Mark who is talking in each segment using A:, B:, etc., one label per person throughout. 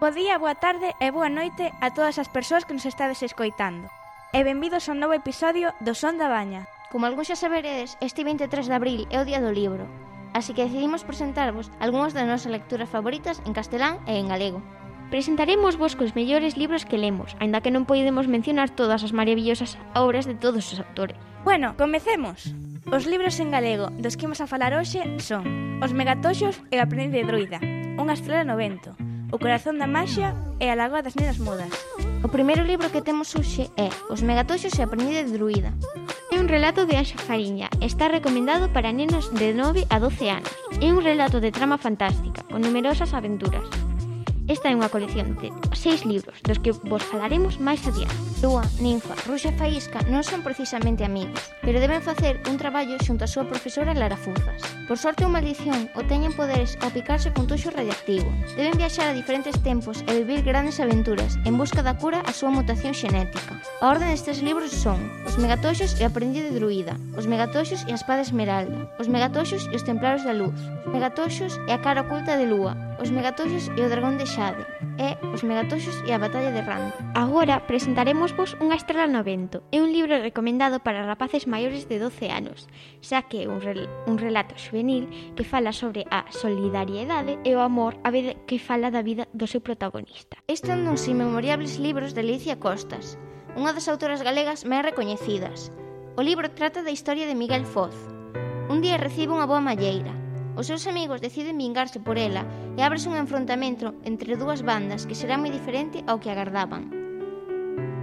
A: Bo día, boa tarde e boa noite a todas as persoas que nos estades escoitando. E benvidos a un novo episodio do Son da Baña.
B: Como algúns xa saberedes, este 23 de abril é o Día do Libro, así que decidimos presentarvos algunhas das nosas lecturas favoritas en castelán e en galego.
C: Presentaremos vos cos mellores libros que lemos, aínda que non podemos mencionar todas as maravillosas obras de todos os autores.
A: Bueno, comecemos! Os libros en galego dos que imos a falar hoxe son Os megatoxos e a aprendiz de druida, unha estrela no vento, O corazón da maxia e a lagoa das nenas mudas.
B: O primeiro libro que temos hoxe é Os megatoxos e a prendida de druida.
C: É un relato de Anxa Fariña. Está recomendado para nenos de 9 a 12 anos. É un relato de trama fantástica, con numerosas aventuras. Esta é unha colección de seis libros, dos que vos falaremos máis adiante.
B: Lúa, Ninfa, Ruxa e Faísca non son precisamente amigos, pero deben facer un traballo xunto á súa profesora Lara Fuzas. Por sorte ou maldición, o teñen poderes ao picarse con tuxo radiactivo. Deben viaxar a diferentes tempos e vivir grandes aventuras en busca da cura á súa mutación xenética. A orden destes libros son Os megatoxos e a aprendiz de druida, Os megatoxos e a espada esmeralda, Os megatoxos e os templarios da luz, Os megatoxos e a cara oculta de Lúa, Os megatoxos e o dragón de Xade e Os megatoxos e a batalla de Rand.
C: Agora presentaremos Trouxémosvos Unha estrela no vento é un libro recomendado para rapaces maiores de 12 anos, xa que é un, rel un relato juvenil que fala sobre a solidariedade e o amor a vez que fala da vida do seu protagonista.
B: Este é un dos inmemoriables libros de Alicia Costas, unha das autoras galegas máis recoñecidas. O libro trata da historia de Miguel Foz. Un día recibe unha boa malleira, Os seus amigos deciden vingarse por ela e ábrese un enfrontamento entre dúas bandas que será moi diferente ao que agardaban.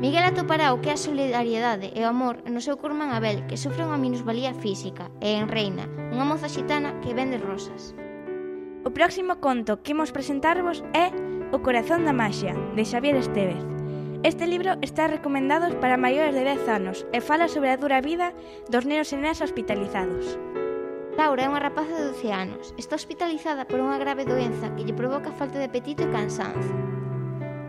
B: Miguel atopará o que é a solidariedade e o amor no seu curmán Abel, que sofre unha minusvalía física, e en Reina, unha moza xitana que vende rosas.
A: O próximo conto que imos presentarvos é O corazón da maxia, de Xavier Estevez. Este libro está recomendado para maiores de 10 anos e fala sobre a dura vida dos nenos e nenas hospitalizados.
B: Laura é unha rapaza de 12 anos. Está hospitalizada por unha grave doenza que lle provoca falta de apetito e cansanzo.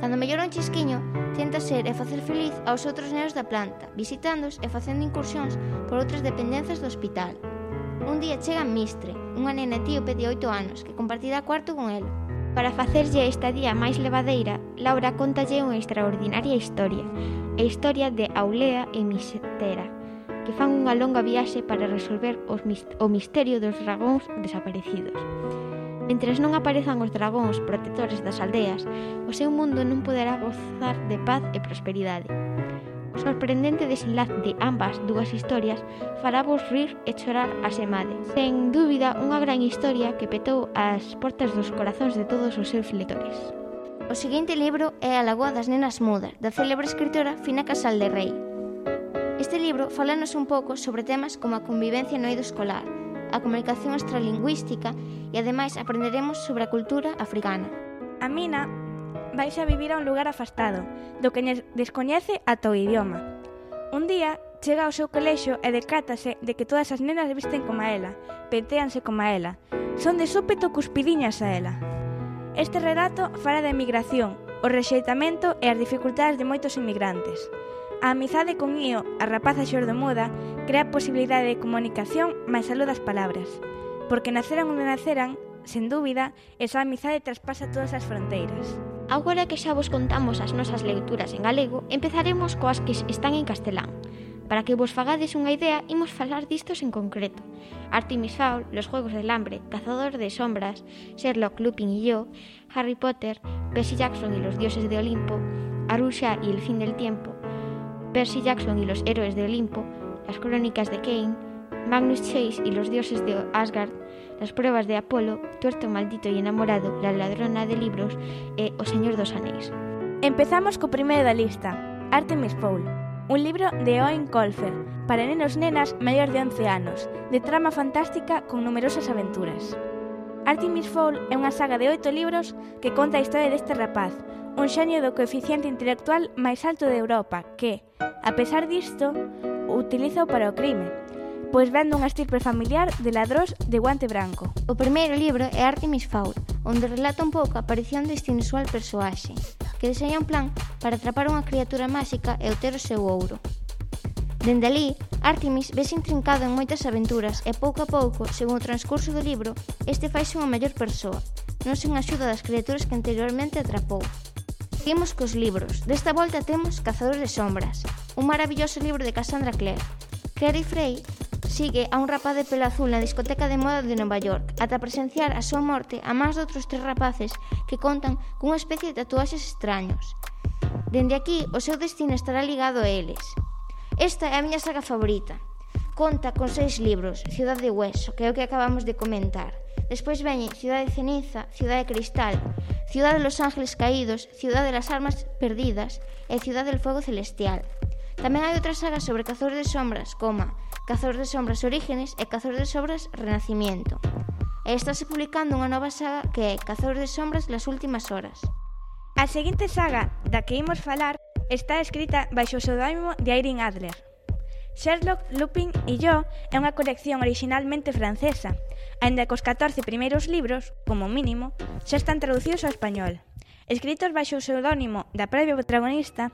B: Cando mellora un chisquiño, tenta ser e facer feliz aos outros nenos da planta, visitándos e facendo incursións por outras dependencias do hospital. Un día chega Mistre, unha nena etíope de 8 anos, que compartirá cuarto con el.
C: Para facerlle esta día máis levadeira, Laura contalle unha extraordinaria historia, a historia de Aulea e Mistera, que fan unha longa viaxe para resolver os, o misterio dos dragóns desaparecidos. Mentres non aparezan os dragóns protectores das aldeas, o seu mundo non poderá gozar de paz e prosperidade. O sorprendente desenlace de ambas dúas historias fará vos rir e chorar a semade. Sen dúbida, unha gran historia que petou as portas dos corazóns de todos os seus lectores.
B: O seguinte libro é A Lagoa das Nenas Mudas, da célebre escritora Fina Casal de Rei. Este libro falanos un pouco sobre temas como a convivencia no eido escolar, a comunicación extralingüística e ademais aprenderemos sobre a cultura africana.
A: A mina vais a vivir a un lugar afastado, do que descoñece a teu idioma. Un día chega ao seu colexo e decátase de que todas as nenas visten como a ela, penteanse como a ela, son de súpeto cuspidiñas a ela. Este relato fala da emigración, o rexeitamento e as dificultades de moitos inmigrantes. A amizade con Io, a rapaza xordomuda, crea posibilidade de comunicación máis aló das palabras. Porque naceran onde naceran, sen dúbida, esa amizade traspasa todas as fronteiras.
C: Agora que xa vos contamos as nosas lecturas en galego, empezaremos coas que están en castelán. Para que vos fagades unha idea, imos falar distos en concreto. Artemis Fowl, Los Juegos del Hambre, Cazador de Sombras, Sherlock, Lupin y yo, Harry Potter, Percy Jackson y los Dioses de Olimpo, Arusha y el Fin del Tiempo, Percy Jackson y los héroes de Olimpo, las crónicas de Kane, Magnus Chase y los dioses de Asgard, las pruebas de Apolo, Tuerto maldito y enamorado, la ladrona de libros e O Señor dos Anéis.
A: Empezamos co primeiro da lista, Artemis Fowl, un libro de Owen Colfer, para nenos nenas maiores de 11 anos, de trama fantástica con numerosas aventuras. Artemis Fowl é unha saga de oito libros que conta a historia deste rapaz, un xeño do coeficiente intelectual máis alto de Europa, que, a pesar disto, utiliza para o crime, pois vende unha estirpe familiar de ladrós de guante branco.
B: O primeiro libro é Artemis Fowl, onde relata un pouco a aparición deste inusual persoaxe, que deseña un plan para atrapar unha criatura máxica e obter o seu ouro. Dende ali, Artemis vese intrincado en moitas aventuras e pouco a pouco, segundo o transcurso do libro, este faise unha mellor persoa, non sen axuda das criaturas que anteriormente atrapou. Seguimos cos libros. Desta volta temos Cazador de Sombras, un maravilloso libro de Cassandra Clare. Clary Frey sigue a un rapaz de pelo azul na discoteca de moda de Nova York ata presenciar a súa morte a máis de outros tres rapaces que contan cunha especie de tatuaxes extraños. Dende aquí, o seu destino estará ligado a eles. Esta é a miña saga favorita. Conta con seis libros, Ciudad de Hueso, que é o que acabamos de comentar. Despois veñen Ciudad de Ceniza, Ciudad de Cristal, Ciudad de los Ángeles Caídos, Ciudad de las Armas Perdidas e Ciudad del Fuego Celestial. Tamén hai outras sagas sobre Cazadores de Sombras, coma Cazadores de Sombras Orígenes e Cazadores de Sombras Renacimiento. E estáse publicando unha nova saga que é Cazadores de Sombras Las Últimas Horas.
A: A seguinte saga da que imos falar Está escrita baixo o pseudónimo de Irene Adler. Sherlock, Lupin e yo é unha colección originalmente francesa, aínda que os 14 primeiros libros, como mínimo, xa están traducidos ao español. Escritos baixo o pseudónimo da previa protagonista,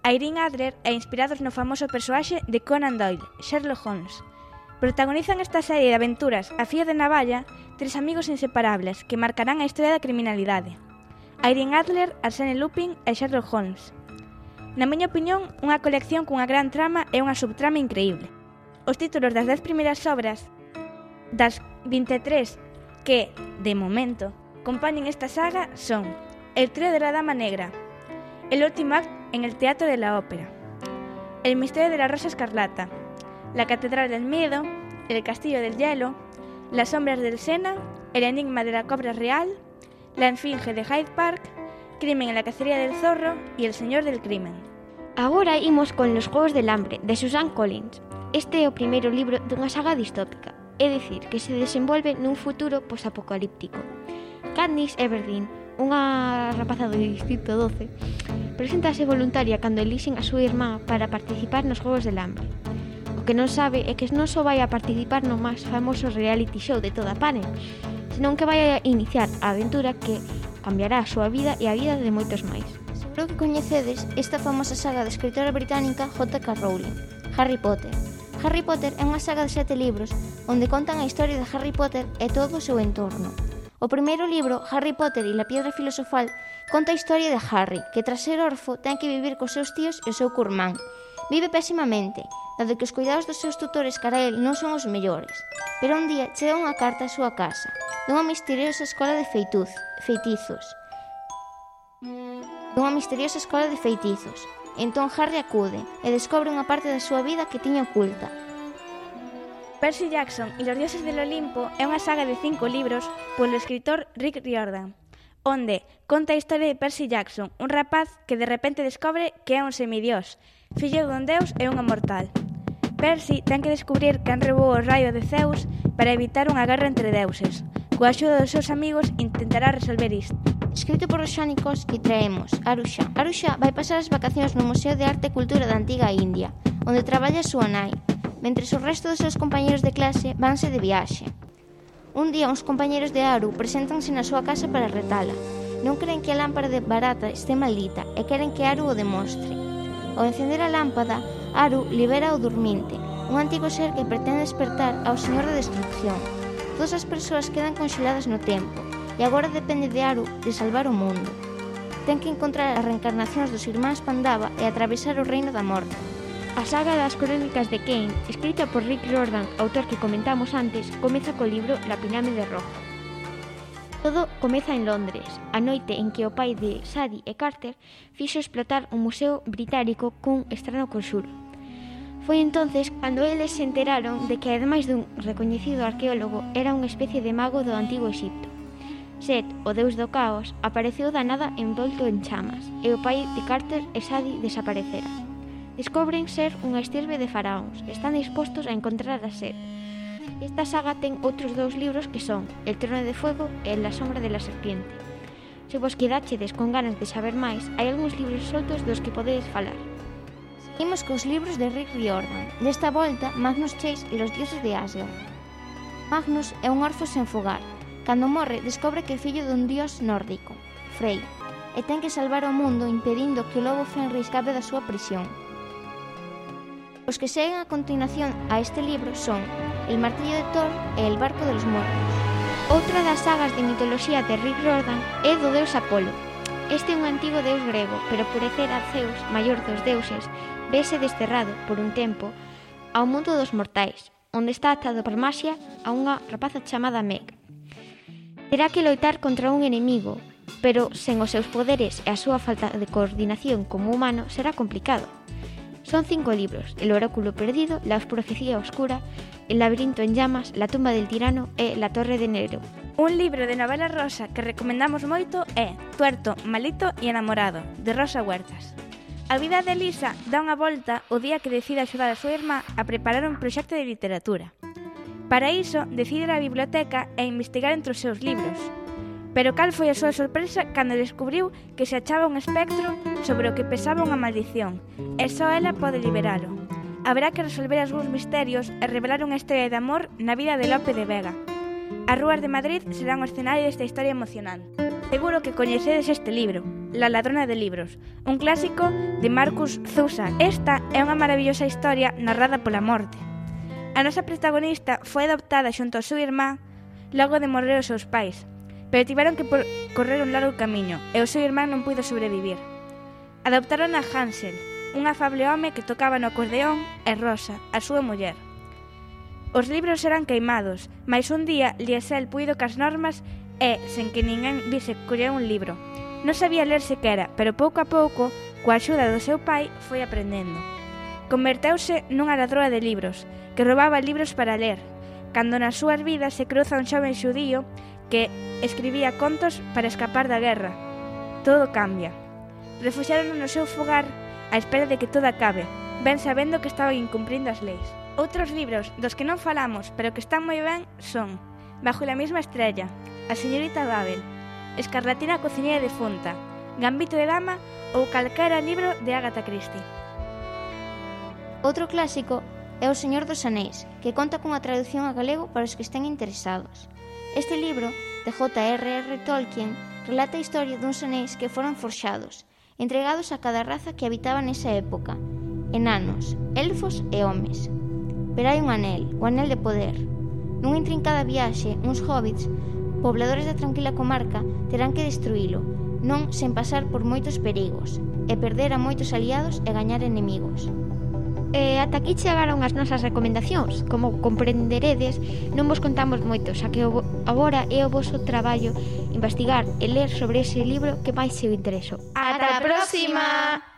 A: Irene Adler e inspirados no famoso persoaxe de Conan Doyle, Sherlock Holmes, Protagonizan esta serie de aventuras a fío de navalla tres amigos inseparables que marcarán a historia da criminalidade. Irene Adler, Arsene Lupin e Sherlock Holmes. Na miña opinión, unha colección cunha gran trama e unha subtrama increíble. Os títulos das 10 primeiras obras das 23 que, de momento, compañen esta saga son El trío de la Dama Negra, El último acto en el Teatro de la Ópera, El misterio de la Rosa Escarlata, La Catedral del Miedo, El Castillo del Hielo, Las Sombras del Sena, El Enigma de la Cobra Real, La Esfinge de Hyde Park, crimen en la cacería del zorro y El señor del crimen.
C: Agora imos con Los Juegos del Hambre, de Susan Collins. Este é o primeiro libro dunha saga distópica, é dicir, que se desenvolve nun futuro posapocalíptico. Candice Everdeen, unha rapaza do Distrito 12, preséntase voluntaria cando elixen a súa irmá para participar nos Juegos del Hambre. O que non sabe é que non só vai a participar no máis famoso reality show de toda a panel, senón que vai a iniciar a aventura que cambiará a súa vida e a vida de moitos máis.
B: Seguro que coñecedes esta famosa saga da escritora británica J.K. Rowling, Harry Potter. Harry Potter é unha saga de sete libros onde contan a historia de Harry Potter e todo o seu entorno. O primeiro libro, Harry Potter e la piedra filosofal, conta a historia de Harry, que tras ser orfo ten que vivir cos seus tíos e o seu curmán, Vive pésimamente, dado que os cuidados dos seus tutores cara el non son os mellores. Pero un día chega unha carta á súa casa, dunha misteriosa escola de feituz, feitizos. Dunha misteriosa escola de feitizos. Entón Harry acude e descobre unha parte da súa vida que tiña oculta.
A: Percy Jackson e los dioses del Olimpo é unha saga de cinco libros polo escritor Rick Riordan onde conta a historia de Percy Jackson, un rapaz que de repente descobre que é un semidios, fillo dun deus e unha mortal. Percy ten que descubrir quen roubou o raio de Zeus para evitar unha guerra entre deuses. Coa axuda dos seus amigos intentará resolver isto.
B: Escrito por os xánicos que traemos, Arusha. Arusha vai pasar as vacacións no Museo de Arte e Cultura da Antiga India, onde traballa a súa nai, mentre o resto dos seus compañeiros de clase vanse de viaxe. Un día uns compañeiros de Aru preséntanse na súa casa para retala. Non creen que a lámpara de Barata este maldita e queren que Aru o demostre. Ao encender a lámpada, Aru libera o dorminte, un antigo ser que pretende despertar ao Señor da Destrucción. Todas as persoas quedan conxeladas no tempo, e agora depende de Aru de salvar o mundo. Ten que encontrar as reencarnacións dos irmáns Pandava e atravesar o reino da morte.
C: A saga das crónicas de Kane, escrita por Rick Jordan, autor que comentamos antes, comeza co libro La pirámide roja. Todo comeza en Londres, a noite en que o pai de Sadie e Carter fixo explotar o museo británico cun estrano conxuro. Foi entonces cando eles se enteraron de que, ademais dun recoñecido arqueólogo, era unha especie de mago do antigo Egipto. Set, o deus do caos, apareceu da nada envolto en chamas, e o pai de Carter e Sadie desapareceran descobren ser unha estirbe de faraóns. Están dispostos a encontrar a sed. Esta saga ten outros dous libros que son El trono de fuego e La sombra de la serpiente. Se vos quedáchedes con ganas de saber máis, hai algúns libros soltos dos que podedes falar.
B: Seguimos cos libros de Rick Riordan. Desta volta, Magnus Chase e los dioses de Asgard. Magnus é un orfo sen fogar. Cando morre, descobre que é fillo dun dios nórdico, Frey, e ten que salvar o mundo impedindo que o lobo Fenrir escape da súa prisión. Os que seguen a continuación a este libro son El martillo de Thor e El barco de los muertos.
C: Outra das sagas de mitoloxía de Rick Riordan é do deus Apolo. Este é un antigo deus grego, pero por ser a Zeus, maior dos deuses, vese desterrado, por un tempo, ao mundo dos mortais, onde está atado por Masia a unha rapaza chamada Meg. Terá que loitar contra un enemigo, pero sen os seus poderes e a súa falta de coordinación como humano será complicado. Son cinco libros, El oráculo perdido, La profecía oscura, El laberinto en llamas, La tumba del tirano e La torre de Nero.
A: Un libro de novela rosa que recomendamos moito é Tuerto, Malito e Enamorado, de Rosa Huertas. A vida de Elisa dá unha volta o día que decide axudar a súa irmá a preparar un proxecto de literatura. Para iso, decide ir á biblioteca e investigar entre os seus libros, Pero cal foi a súa sorpresa cando descubriu que se achaba un espectro sobre o que pesaba unha maldición, e só ela pode liberalo. Habrá que resolver algúns misterios e revelar unha historia de amor na vida de Lope de Vega. As rúas de Madrid serán o escenario desta historia emocional. Seguro que coñecedes este libro, La ladrona de libros, un clásico de Marcus Zusa. Esta é unha maravillosa historia narrada pola morte. A nosa protagonista foi adoptada xunto ao seu irmá logo de morrer os seus pais, pero tiveron que correr un largo camiño e o seu irmán non puido sobrevivir. Adoptaron a Hansel, un afable home que tocaba no acordeón, e Rosa, a súa muller. Os libros eran queimados, mais un día Liesel puido cas normas e, sen que ninguén vise, colleu un libro. Non sabía ler sequera, pero pouco a pouco, coa axuda do seu pai, foi aprendendo. Converteuse nunha ladroa de libros, que roubaba libros para ler. Cando nas súas vidas se cruza un xoven xudío que escribía contos para escapar da guerra. Todo cambia. Refuxaron no seu fogar á espera de que todo acabe, ben sabendo que estaban incumprindo as leis. Outros libros dos que non falamos, pero que están moi ben, son Bajo la misma estrella, A señorita Babel, Escarlatina cociñera defunta, Gambito de dama ou calquera libro de Agatha Christie.
B: Outro clásico é O Señor dos Anéis, que conta cunha traducción a galego para os que estén interesados. Este libro, de J.R.R. Tolkien, relata a historia duns anéis que foron forxados, entregados a cada raza que habitaba nesa época, enanos, elfos e homes. Pero hai un anel, o anel de poder. Nunha intrincada viaxe, uns hobbits, pobladores da tranquila comarca, terán que destruílo, non sen pasar por moitos perigos, e perder a moitos aliados e gañar enemigos.
C: E ata aquí chegaron as nosas recomendacións. Como comprenderedes, non vos contamos moito, xa que agora é o voso traballo investigar e ler sobre ese libro que máis se o intereso.
A: Ata a próxima!